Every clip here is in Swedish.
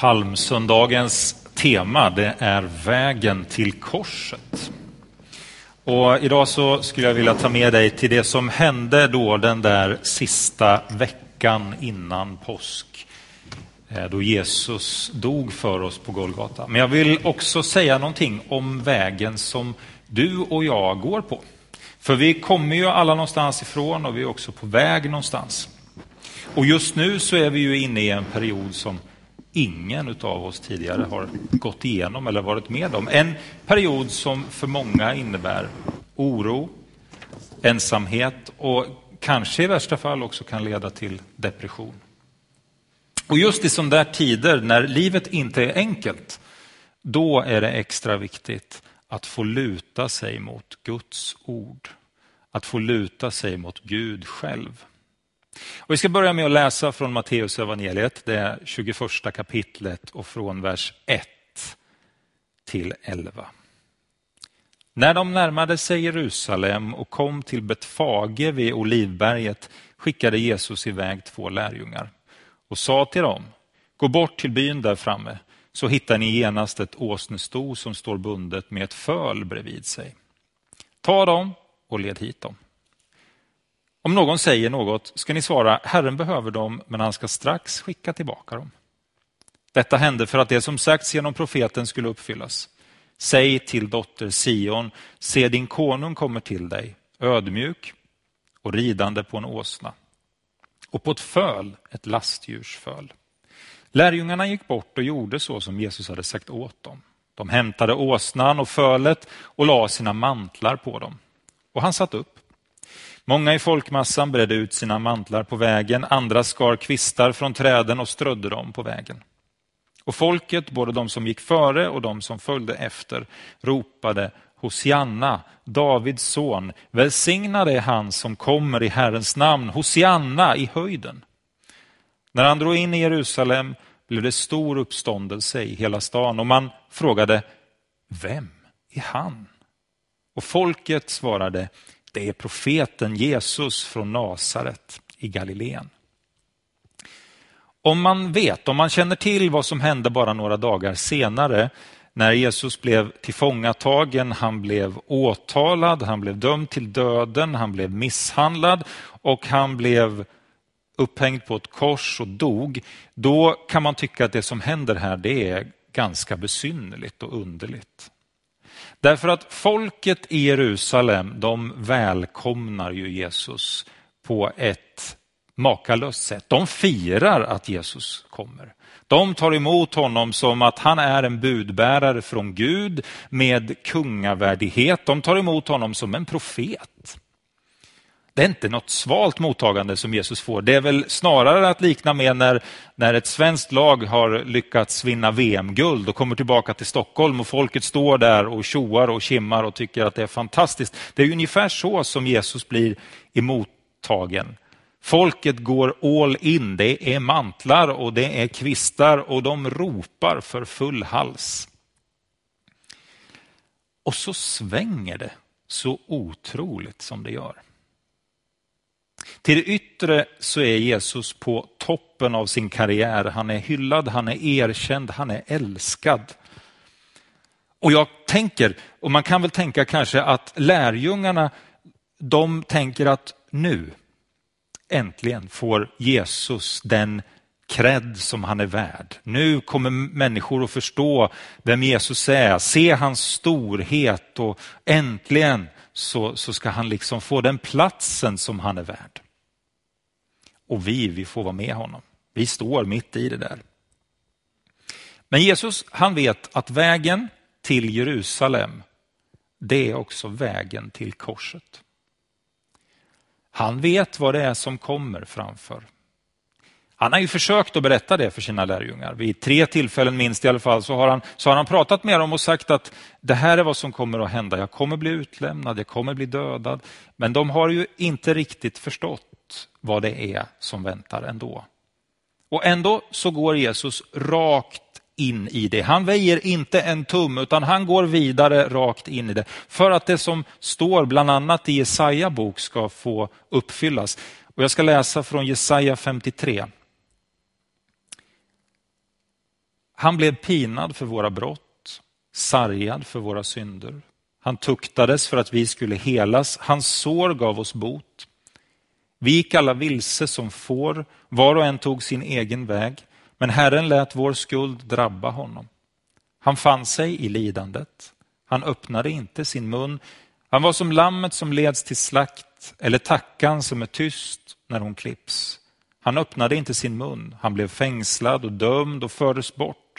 Palmsöndagens tema det är vägen till korset. Och idag så skulle jag vilja ta med dig till det som hände då den där sista veckan innan påsk. Eh, då Jesus dog för oss på Golgata. Men jag vill också säga någonting om vägen som du och jag går på. För vi kommer ju alla någonstans ifrån och vi är också på väg någonstans. Och just nu så är vi ju inne i en period som ingen av oss tidigare har gått igenom eller varit med om. En period som för många innebär oro, ensamhet och kanske i värsta fall också kan leda till depression. Och just i sådana där tider när livet inte är enkelt, då är det extra viktigt att få luta sig mot Guds ord. Att få luta sig mot Gud själv. Och vi ska börja med att läsa från Matteus evangeliet, det 21 kapitlet och från vers 1 till 11. När de närmade sig Jerusalem och kom till Betfage vid Olivberget skickade Jesus iväg två lärjungar och sa till dem, gå bort till byn där framme så hittar ni genast ett åsnesto som står bundet med ett föl bredvid sig. Ta dem och led hit dem. Om någon säger något ska ni svara, Herren behöver dem, men han ska strax skicka tillbaka dem. Detta hände för att det som sagts genom profeten skulle uppfyllas. Säg till dotter Sion, se din konung kommer till dig, ödmjuk och ridande på en åsna och på ett föl, ett lastdjurs föl. Lärjungarna gick bort och gjorde så som Jesus hade sagt åt dem. De hämtade åsnan och fölet och la sina mantlar på dem. Och han satt upp. Många i folkmassan bredde ut sina mantlar på vägen, andra skar kvistar från träden och strödde dem på vägen. Och folket, både de som gick före och de som följde efter, ropade Hosianna, Davids son, välsignad är han som kommer i Herrens namn, Hosianna i höjden. När han drog in i Jerusalem blev det stor uppståndelse i hela stan och man frågade, vem är han? Och folket svarade, det är profeten Jesus från Nasaret i Galileen. Om man vet, om man känner till vad som hände bara några dagar senare när Jesus blev tillfångatagen, han blev åtalad, han blev dömd till döden, han blev misshandlad och han blev upphängd på ett kors och dog, då kan man tycka att det som händer här det är ganska besynnerligt och underligt. Därför att folket i Jerusalem, de välkomnar ju Jesus på ett makalöst sätt. De firar att Jesus kommer. De tar emot honom som att han är en budbärare från Gud med kungavärdighet. De tar emot honom som en profet. Det är inte något svalt mottagande som Jesus får. Det är väl snarare att likna med när, när ett svenskt lag har lyckats vinna VM-guld och kommer tillbaka till Stockholm och folket står där och tjoar och kimmar och tycker att det är fantastiskt. Det är ungefär så som Jesus blir emottagen. Folket går all in. Det är mantlar och det är kvistar och de ropar för full hals. Och så svänger det så otroligt som det gör. Till det yttre så är Jesus på toppen av sin karriär. Han är hyllad, han är erkänd, han är älskad. Och jag tänker, och man kan väl tänka kanske att lärjungarna, de tänker att nu äntligen får Jesus den kredd som han är värd. Nu kommer människor att förstå vem Jesus är, se hans storhet och äntligen så, så ska han liksom få den platsen som han är värd. Och vi, vi får vara med honom. Vi står mitt i det där. Men Jesus, han vet att vägen till Jerusalem, det är också vägen till korset. Han vet vad det är som kommer framför. Han har ju försökt att berätta det för sina lärjungar. Vid tre tillfällen minst i alla fall så har, han, så har han pratat med dem och sagt att det här är vad som kommer att hända. Jag kommer bli utlämnad, jag kommer bli dödad. Men de har ju inte riktigt förstått vad det är som väntar ändå. Och ändå så går Jesus rakt in i det. Han väjer inte en tum utan han går vidare rakt in i det. För att det som står bland annat i Jesaja bok ska få uppfyllas. Och jag ska läsa från Jesaja 53. Han blev pinad för våra brott, sargad för våra synder. Han tuktades för att vi skulle helas. Hans sår gav oss bot. Vi gick alla vilse som får, var och en tog sin egen väg, men Herren lät vår skuld drabba honom. Han fann sig i lidandet. Han öppnade inte sin mun. Han var som lammet som leds till slakt eller tackan som är tyst när hon klipps. Han öppnade inte sin mun. Han blev fängslad och dömd och fördes bort.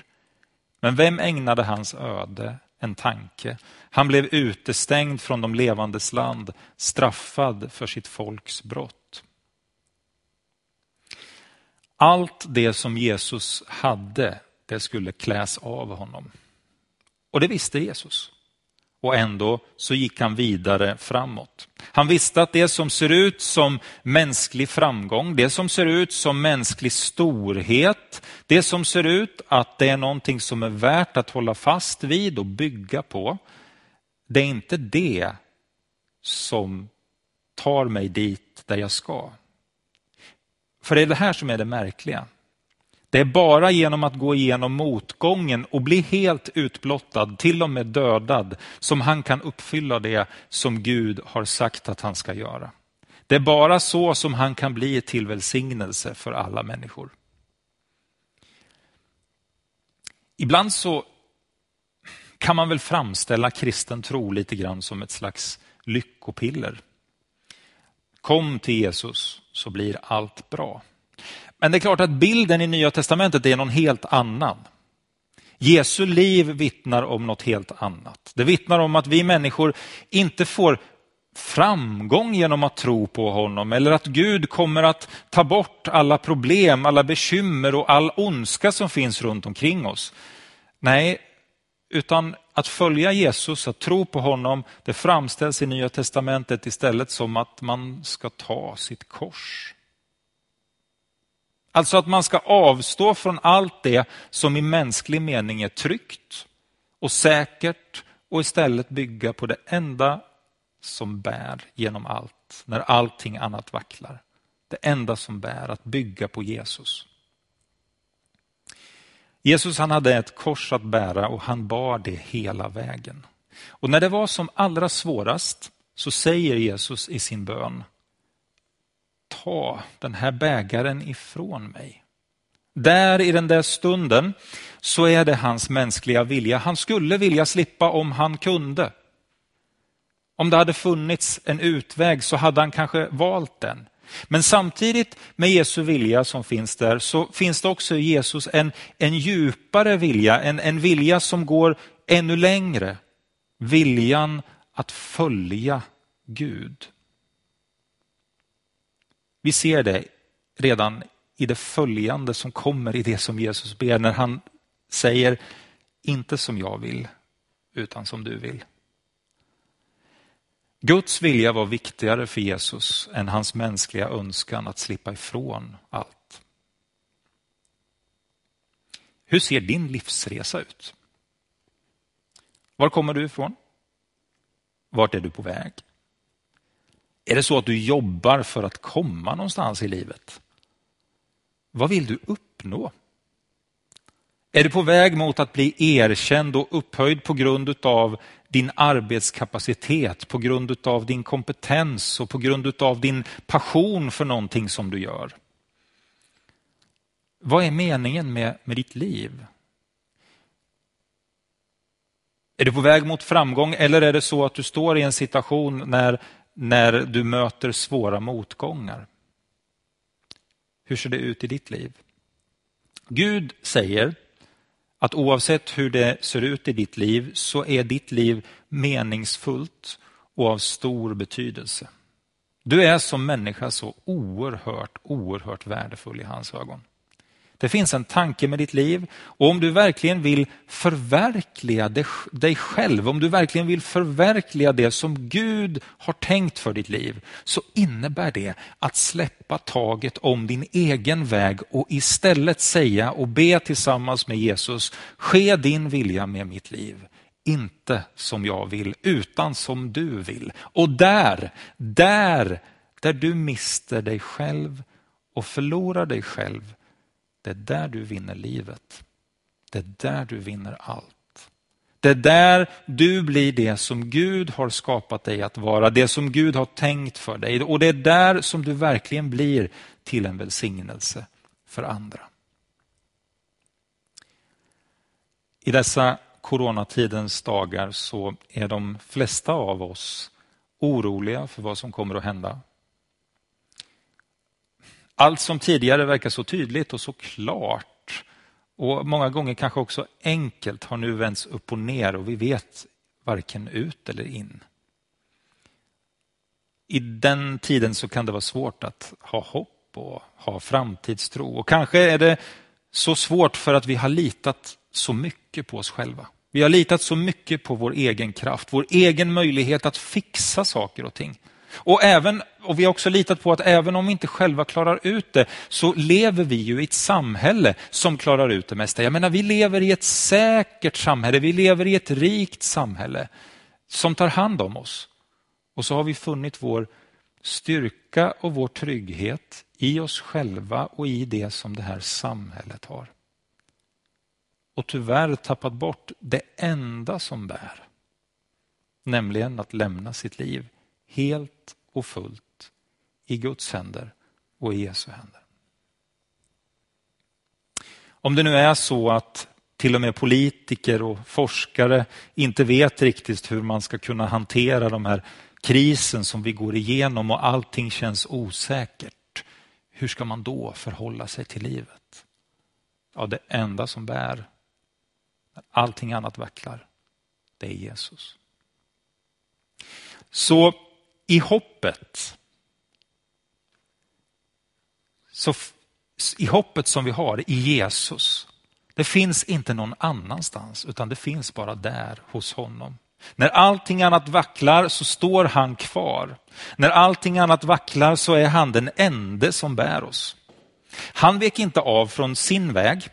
Men vem ägnade hans öde en tanke? Han blev utestängd från de levandes land, straffad för sitt folks brott. Allt det som Jesus hade, det skulle kläs av honom. Och det visste Jesus. Och ändå så gick han vidare framåt. Han visste att det som ser ut som mänsklig framgång, det som ser ut som mänsklig storhet, det som ser ut att det är någonting som är värt att hålla fast vid och bygga på, det är inte det som tar mig dit där jag ska. För det är det här som är det märkliga. Det är bara genom att gå igenom motgången och bli helt utblottad, till och med dödad, som han kan uppfylla det som Gud har sagt att han ska göra. Det är bara så som han kan bli till välsignelse för alla människor. Ibland så kan man väl framställa kristen tro lite grann som ett slags lyckopiller. Kom till Jesus så blir allt bra. Men det är klart att bilden i Nya Testamentet är någon helt annan. Jesu liv vittnar om något helt annat. Det vittnar om att vi människor inte får framgång genom att tro på honom eller att Gud kommer att ta bort alla problem, alla bekymmer och all ondska som finns runt omkring oss. Nej, utan att följa Jesus, att tro på honom, det framställs i Nya Testamentet istället som att man ska ta sitt kors. Alltså att man ska avstå från allt det som i mänsklig mening är tryggt och säkert och istället bygga på det enda som bär genom allt, när allting annat vacklar. Det enda som bär, att bygga på Jesus. Jesus han hade ett kors att bära och han bar det hela vägen. Och när det var som allra svårast så säger Jesus i sin bön, ta den här bägaren ifrån mig. Där i den där stunden så är det hans mänskliga vilja. Han skulle vilja slippa om han kunde. Om det hade funnits en utväg så hade han kanske valt den. Men samtidigt med Jesu vilja som finns där så finns det också i Jesus en, en djupare vilja, en, en vilja som går ännu längre. Viljan att följa Gud. Vi ser det redan i det följande som kommer i det som Jesus ber när han säger inte som jag vill utan som du vill. Guds vilja var viktigare för Jesus än hans mänskliga önskan att slippa ifrån allt. Hur ser din livsresa ut? Var kommer du ifrån? Vart är du på väg? Är det så att du jobbar för att komma någonstans i livet? Vad vill du uppnå? Är du på väg mot att bli erkänd och upphöjd på grund av din arbetskapacitet, på grund av din kompetens och på grund av din passion för någonting som du gör? Vad är meningen med, med ditt liv? Är du på väg mot framgång eller är det så att du står i en situation när när du möter svåra motgångar? Hur ser det ut i ditt liv? Gud säger att oavsett hur det ser ut i ditt liv så är ditt liv meningsfullt och av stor betydelse. Du är som människa så oerhört, oerhört värdefull i hans ögon. Det finns en tanke med ditt liv och om du verkligen vill förverkliga dig själv, om du verkligen vill förverkliga det som Gud har tänkt för ditt liv, så innebär det att släppa taget om din egen väg och istället säga och be tillsammans med Jesus, ske din vilja med mitt liv. Inte som jag vill, utan som du vill. Och där, där, där du mister dig själv och förlorar dig själv, det är där du vinner livet. det är där du vinner allt. Det är där du blir det som Gud har skapat dig att vara, det som Gud har tänkt för dig. Och det är där som du verkligen blir till en välsignelse för andra. I dessa coronatidens dagar så är de flesta av oss oroliga för vad som kommer att hända. Allt som tidigare verkar så tydligt och så klart och många gånger kanske också enkelt har nu vänts upp och ner och vi vet varken ut eller in. I den tiden så kan det vara svårt att ha hopp och ha framtidstro. Och kanske är det så svårt för att vi har litat så mycket på oss själva. Vi har litat så mycket på vår egen kraft, vår egen möjlighet att fixa saker och ting. Och, även, och vi har också litat på att även om vi inte själva klarar ut det så lever vi ju i ett samhälle som klarar ut det mesta. Jag menar, vi lever i ett säkert samhälle, vi lever i ett rikt samhälle som tar hand om oss. Och så har vi funnit vår styrka och vår trygghet i oss själva och i det som det här samhället har. Och tyvärr tappat bort det enda som bär. Nämligen att lämna sitt liv helt och fullt i Guds händer och i Jesu händer. Om det nu är så att till och med politiker och forskare inte vet riktigt hur man ska kunna hantera de här krisen som vi går igenom och allting känns osäkert. Hur ska man då förhålla sig till livet? Ja, det enda som bär när allting annat vacklar, det är Jesus. Så i hoppet så i hoppet som vi har i Jesus, det finns inte någon annanstans utan det finns bara där hos honom. När allting annat vacklar så står han kvar. När allting annat vacklar så är han den ende som bär oss. Han vek inte av från sin väg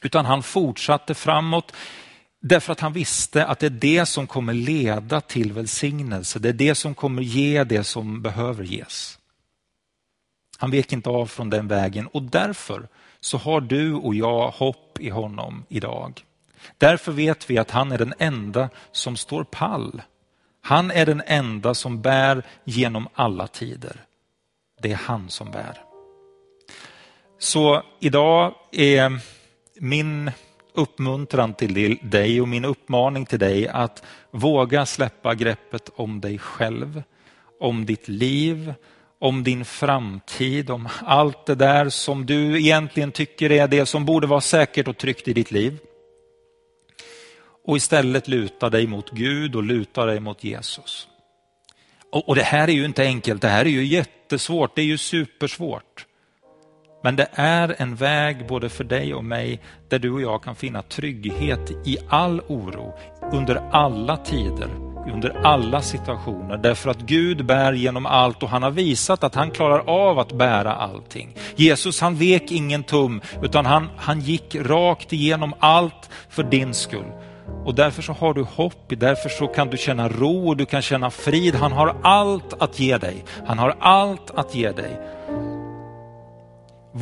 utan han fortsatte framåt Därför att han visste att det är det som kommer leda till välsignelse. Det är det som kommer ge det som behöver ges. Han vek inte av från den vägen och därför så har du och jag hopp i honom idag. Därför vet vi att han är den enda som står pall. Han är den enda som bär genom alla tider. Det är han som bär. Så idag är min uppmuntran till dig och min uppmaning till dig att våga släppa greppet om dig själv, om ditt liv, om din framtid, om allt det där som du egentligen tycker är det som borde vara säkert och tryggt i ditt liv. Och istället luta dig mot Gud och luta dig mot Jesus. Och, och det här är ju inte enkelt, det här är ju jättesvårt, det är ju supersvårt. Men det är en väg både för dig och mig där du och jag kan finna trygghet i all oro, under alla tider, under alla situationer. Därför att Gud bär genom allt och han har visat att han klarar av att bära allting. Jesus han vek ingen tum utan han, han gick rakt igenom allt för din skull. Och därför så har du hopp, därför så kan du känna ro och du kan känna frid. Han har allt att ge dig. Han har allt att ge dig.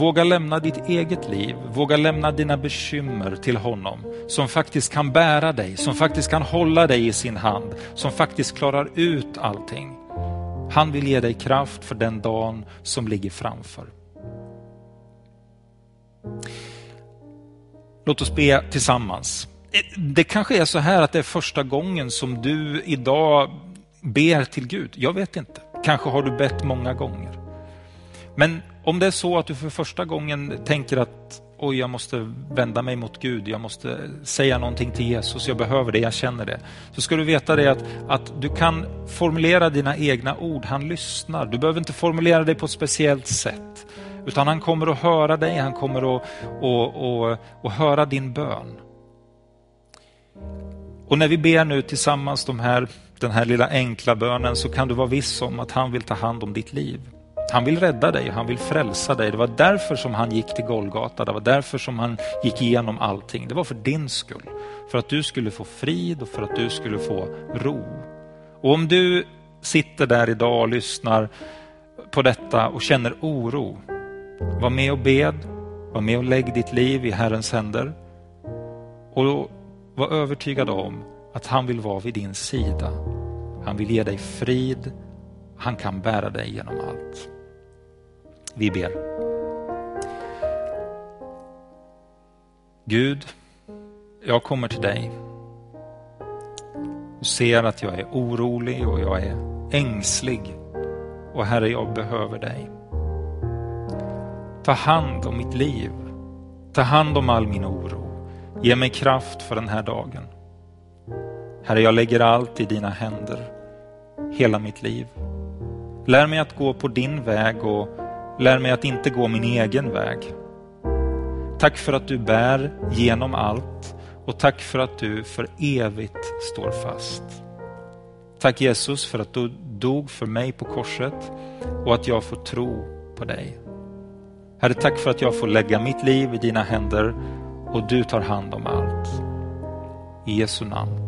Våga lämna ditt eget liv, våga lämna dina bekymmer till honom som faktiskt kan bära dig, som faktiskt kan hålla dig i sin hand, som faktiskt klarar ut allting. Han vill ge dig kraft för den dagen som ligger framför. Låt oss be tillsammans. Det kanske är så här att det är första gången som du idag ber till Gud. Jag vet inte. Kanske har du bett många gånger. Men om det är så att du för första gången tänker att oj, jag måste vända mig mot Gud, jag måste säga någonting till Jesus, jag behöver det, jag känner det. Så ska du veta det att, att du kan formulera dina egna ord, han lyssnar. Du behöver inte formulera dig på ett speciellt sätt. Utan han kommer att höra dig, han kommer att, att, att, att höra din bön. Och när vi ber nu tillsammans de här, den här lilla enkla bönen så kan du vara viss om att han vill ta hand om ditt liv. Han vill rädda dig, han vill frälsa dig. Det var därför som han gick till Golgata, det var därför som han gick igenom allting. Det var för din skull. För att du skulle få frid och för att du skulle få ro. Och om du sitter där idag och lyssnar på detta och känner oro, var med och bed, var med och lägg ditt liv i Herrens händer. Och var övertygad om att han vill vara vid din sida. Han vill ge dig frid. Han kan bära dig genom allt. Vi ber. Gud, jag kommer till dig. Du ser att jag är orolig och jag är ängslig. Och Herre, jag behöver dig. Ta hand om mitt liv. Ta hand om all min oro. Ge mig kraft för den här dagen. Herre, jag lägger allt i dina händer. Hela mitt liv. Lär mig att gå på din väg och lär mig att inte gå min egen väg. Tack för att du bär genom allt och tack för att du för evigt står fast. Tack Jesus för att du dog för mig på korset och att jag får tro på dig. Herre, tack för att jag får lägga mitt liv i dina händer och du tar hand om allt. I Jesu namn.